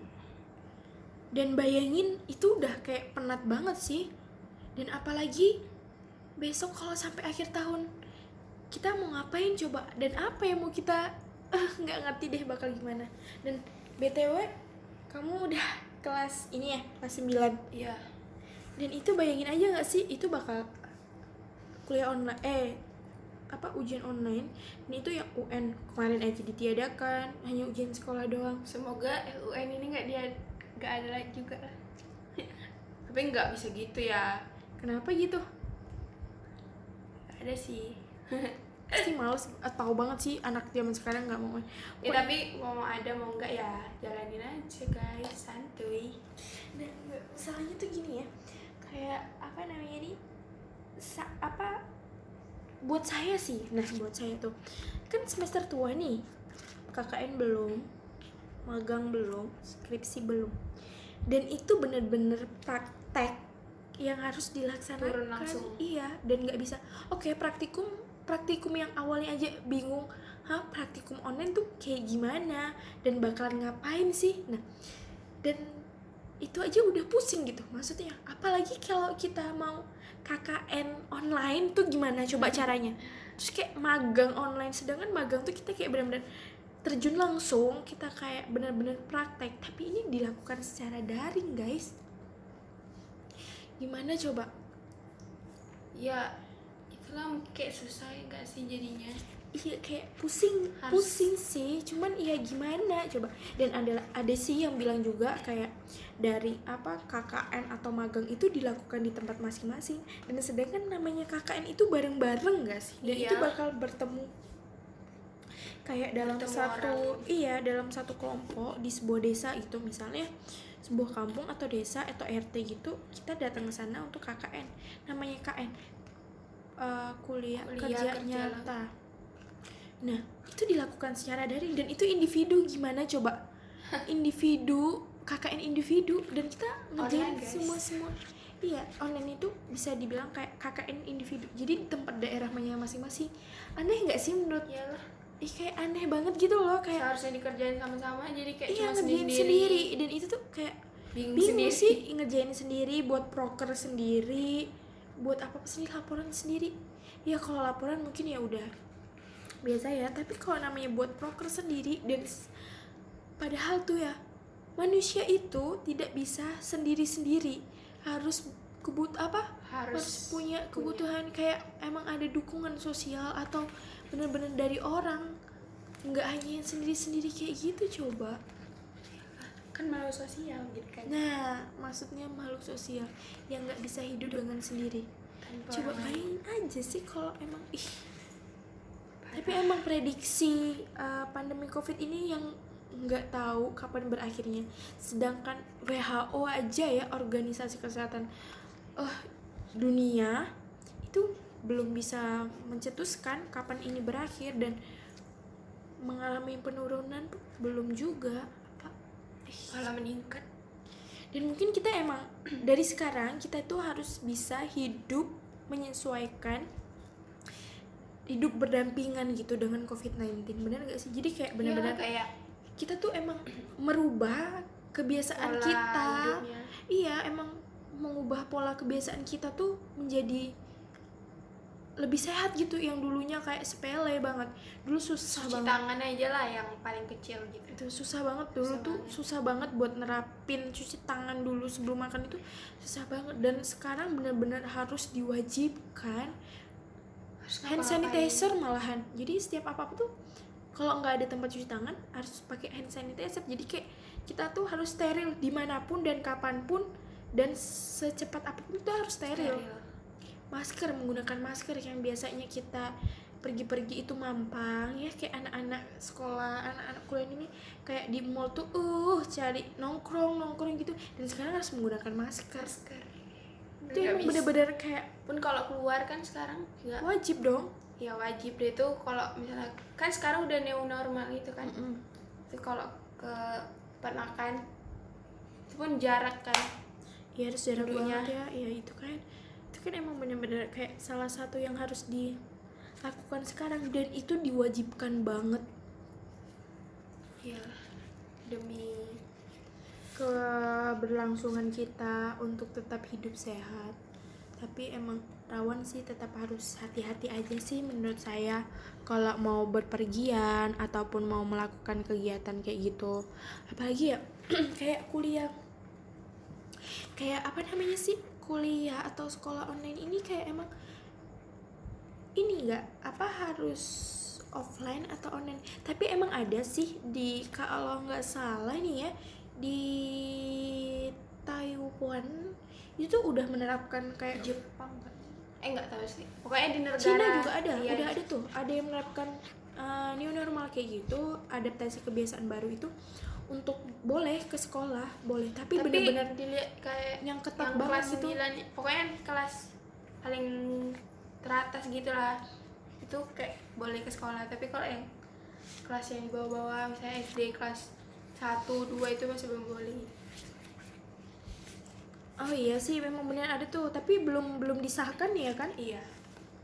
dan bayangin itu udah kayak penat banget sih. Dan apalagi besok kalau sampai akhir tahun kita mau ngapain coba? Dan apa yang mau kita eh, nggak ngerti deh bakal gimana. Dan btw kamu udah kelas ini ya? Kelas 9 iya. Dan itu bayangin aja nggak sih? Itu bakal kuliah online eh apa ujian online. Ini itu yang UN. Kemarin aja ditiadakan. Hanya ujian sekolah doang. Semoga UN ini nggak dia nggak ada lagi juga. Lah tapi nggak bisa gitu ya. Kenapa gitu? Ada sih pasti males ah, tahu banget sih anak zaman sekarang nggak mau ya tapi mau ada mau nggak ya jalanin aja guys santuy. Dan salahnya tuh gini ya kayak apa namanya nih sa apa buat saya sih nah buat saya tuh. Kan semester tua nih KKN belum magang belum skripsi belum. Dan itu bener-bener praktek yang harus dilaksanakan. Turun langsung. iya dan nggak bisa. Oke praktikum praktikum yang awalnya aja bingung hah praktikum online tuh kayak gimana? Dan bakalan ngapain sih? Nah dan itu aja udah pusing gitu. Maksudnya apalagi kalau kita mau KKN online tuh gimana coba caranya? Terus kayak magang online sedangkan magang tuh kita kayak benar-benar terjun langsung kita kayak benar-benar praktek. Tapi ini dilakukan secara daring guys. Gimana coba? Ya itulah kayak susah nggak sih jadinya? Iya kayak pusing Harus- pusing sih. Cuman ya gimana coba? Dan ada ada sih yang bilang juga kayak dari apa KKN atau magang itu dilakukan di tempat masing-masing. Dan sedangkan namanya KKN itu bareng-bareng gak sih? Dan Iya. itu bakal bertemu kayak dalam Bertemu satu orang. iya dalam satu kelompok di sebuah desa gitu. Misalnya sebuah kampung atau desa atau RT gitu kita datang ke sana untuk KKN namanya KN eh, kuliah, Kuliah kerja, kerja nyata. Nah itu dilakukan secara daring dan itu individu gimana coba? Individu KKN individu dan kita ngerjain Online, guys. semua semua. Iya online itu bisa dibilang kayak KKN individu. Jadi di tempat daerahnya masing-masing. Aneh nggak sih menurut iyalah ih kayak aneh banget gitu loh kayak seharusnya dikerjain sama-sama jadi kayak iya cuma sendiri, sendiri. Dan itu tuh kayak bingung, bingung sendiri. sih ngerjain sendiri buat proker sendiri buat apa sih laporan sendiri? Ya kalau laporan mungkin ya udah biasa ya tapi kalau namanya buat proker sendiri dan padahal tuh ya manusia itu tidak bisa sendiri sendiri harus kebut apa? Harus, harus punya. kebutuhan kayak emang ada dukungan sosial atau bener-bener dari orang. Nggak hanya yang sendiri-sendiri kayak gitu coba kan malu sosial gitu kan Nah, maksudnya makhluk sosial yang nggak bisa hidup dengan sendiri. Tanpa Coba bayangin aja sih kalau emang ih. Tapi emang prediksi uh, pandemi Covid ini yang nggak tahu kapan berakhirnya. Sedangkan WHO aja ya organisasi kesehatan eh dunia itu belum bisa mencetuskan kapan ini berakhir dan mengalami penurunan belum juga. Malah meningkat. Dan mungkin kita emang dari sekarang kita tuh harus bisa hidup menyesuaikan hidup berdampingan gitu dengan COVID-19 benar gak sih? Jadi kayak benar-benar Iya, kayak kita tuh emang merubah kebiasaan pola kita. hidupnya. iya emang mengubah pola kebiasaan kita tuh menjadi lebih sehat gitu yang dulunya kayak sepele banget. Dulu susah cuci banget. tangan aja lah yang paling kecil gitu. Itu susah banget. Dulu Susah tuh banget. susah banget buat nerapin cuci tangan dulu sebelum makan itu susah banget. Dan sekarang benar-benar harus diwajibkan Harus hand sanitizer malahan. Jadi setiap apa apa tuh kalau nggak ada tempat cuci tangan harus pakai hand sanitizer. Jadi kayak kita tuh harus steril di mana pun dan kapan pun dan secepat apa pun itu harus steril. Steril. Masker menggunakan masker yang biasanya kita pergi-pergi itu mampang ya. Kayak anak-anak sekolah anak-anak kuliah ini kayak di mall tuh uh cari nongkrong nongkrong gitu. Dan sekarang harus menggunakan masker masker itu bisa. bener-bener kayak pun kalau keluar kan sekarang nggak wajib dong. Ya wajib deh. Tuh kalau misalnya kan sekarang udah new normal gitu kan. Mm-mm. itu kalau ke peternakan itu pun jarak kan. Ya harus jarak banget ya. Ya itu kan itu kan emang bener-bener kayak salah satu yang harus dilakukan sekarang. Dan itu diwajibkan banget. Ya demi keberlangsungan kita untuk tetap hidup sehat. Tapi emang rawan sih tetap harus hati-hati aja sih menurut saya. Kalau mau berpergian ataupun mau melakukan kegiatan kayak gitu. Apalagi ya kayak kuliah. Kayak apa namanya sih kuliah atau sekolah online ini kayak emang ini nggak apa harus offline atau online? Tapi emang ada sih di kalau nggak salah nih ya di Taiwan itu udah menerapkan kayak Jepang kan eh nggak tahu sih. Pokoknya di negara Cina juga ada iya, udah ada tuh. Ada yang menerapkan uh, new normal kayak gitu adaptasi kebiasaan baru itu untuk boleh ke sekolah boleh. Tapi, tapi benar-benar dilihat kayak yang ketat yang banget kelas gitu. 9 pokoknya kelas paling teratas gitu lah itu kayak boleh ke sekolah tapi kalau yang kelas yang di bawah-bawah misalnya SD kelas 1, 2 itu masih belum boleh. Oh iya sih memang benar ada tuh. Tapi belum belum disahkan ya kan? Iya.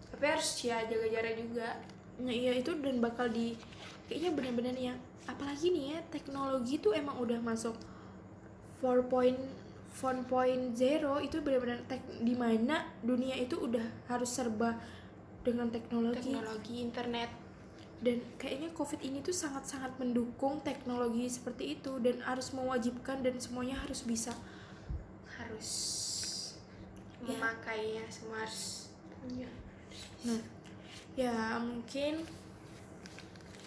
Tapi harus ya jaga jarak juga. Nah iya itu dan bakal di kayaknya benar-benar yang apalagi nih ya teknologi tuh emang udah masuk 4.0 itu benar-benar tek di mana dunia itu udah harus serba dengan teknologi. Teknologi internet. Dan kayaknya covid ini tuh sangat-sangat mendukung teknologi seperti itu dan harus mewajibkan dan semuanya harus bisa. Harus Ya. memakainya semua harus. Punya Nah, ya mungkin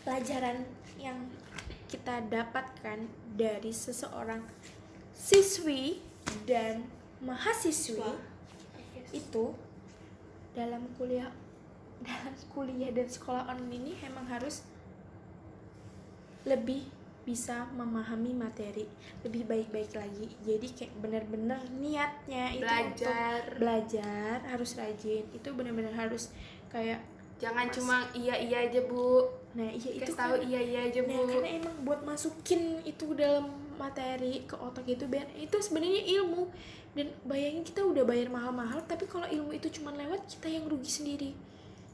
pelajaran yang kita dapatkan dari seseorang siswi dan mahasiswi itu dalam kuliah dalam kuliah dan sekolah online ini emang harus lebih bisa memahami materi lebih baik-baik lagi. Jadi kayak benar-benar niatnya itu untuk belajar. belajar harus rajin itu benar-benar harus kayak jangan Mas. cuma iya iya aja bu nah iya itu tahu kan- iya iya aja nah bu. karena emang buat masukin itu dalam materi ke otak itu biar itu sebenarnya ilmu. Dan bayangin kita udah bayar mahal-mahal tapi kalau ilmu itu cuma lewat kita yang rugi sendiri.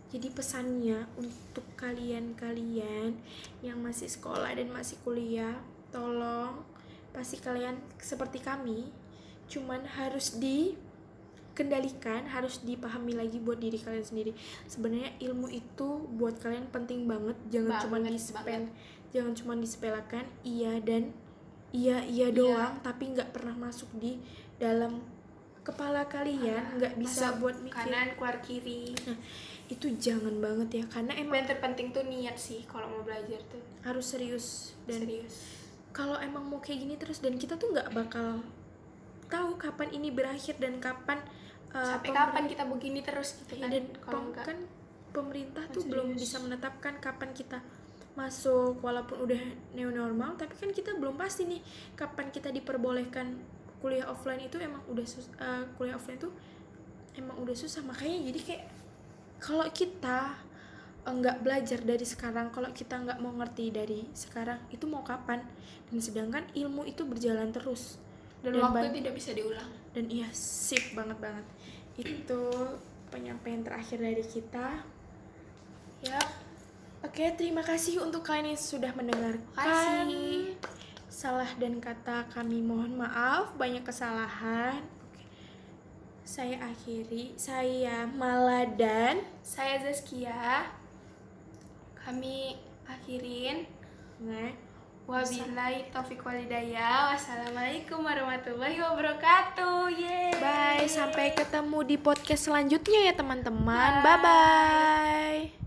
Jadi pesannya untuk kalian-kalian yang masih sekolah dan masih kuliah tolong pasti kalian seperti kami cuman harus dikendalikan harus dipahami lagi buat diri kalian sendiri. Sebenarnya ilmu itu buat kalian penting banget. Jangan cuma Banget, di spend jangan cuma disepelekan. Iya dan iya iya doang tapi nggak pernah masuk di dalam kepala kalian. Nggak bisa buat mikir. kanan keluar kiri. Nah, itu jangan banget ya karena emang yang terpenting tuh niat sih kalau mau belajar tuh. Harus serius dan serius. kalau emang mau kayak gini terus dan kita tuh nggak bakal tahu kapan ini berakhir dan kapan uh, sampai kapan kita begini terus gitu Iya, kan dan kalau enggak kan pemerintah tuh Harus belum serius. bisa menetapkan kapan kita masuk walaupun udah new normal tapi kan kita belum pasti nih kapan kita diperbolehkan kuliah offline itu emang udah sus- uh, kuliah offline itu emang udah susah. Makanya jadi kayak kalau kita uh, nggak belajar dari sekarang kalau kita nggak mau ngerti dari sekarang itu mau kapan? Dan sedangkan ilmu itu berjalan terus. Dan, dan waktu tidak bisa diulang dan iya sip banget banget. Itu penyampaian terakhir dari kita. Ya. Oke terima kasih untuk kalian yang sudah mendengarkan. Kasih. salah dan kata kami mohon maaf banyak kesalahan. Oke. saya akhiri. Saya Mala dan saya Zaskia. Kami akhirin. Nah, wabillahi taufiq walhidayah wassalamualaikum warahmatullahi wabarakatuh Yeay. bye sampai ketemu di podcast selanjutnya ya teman-teman Bye. bye, -bye.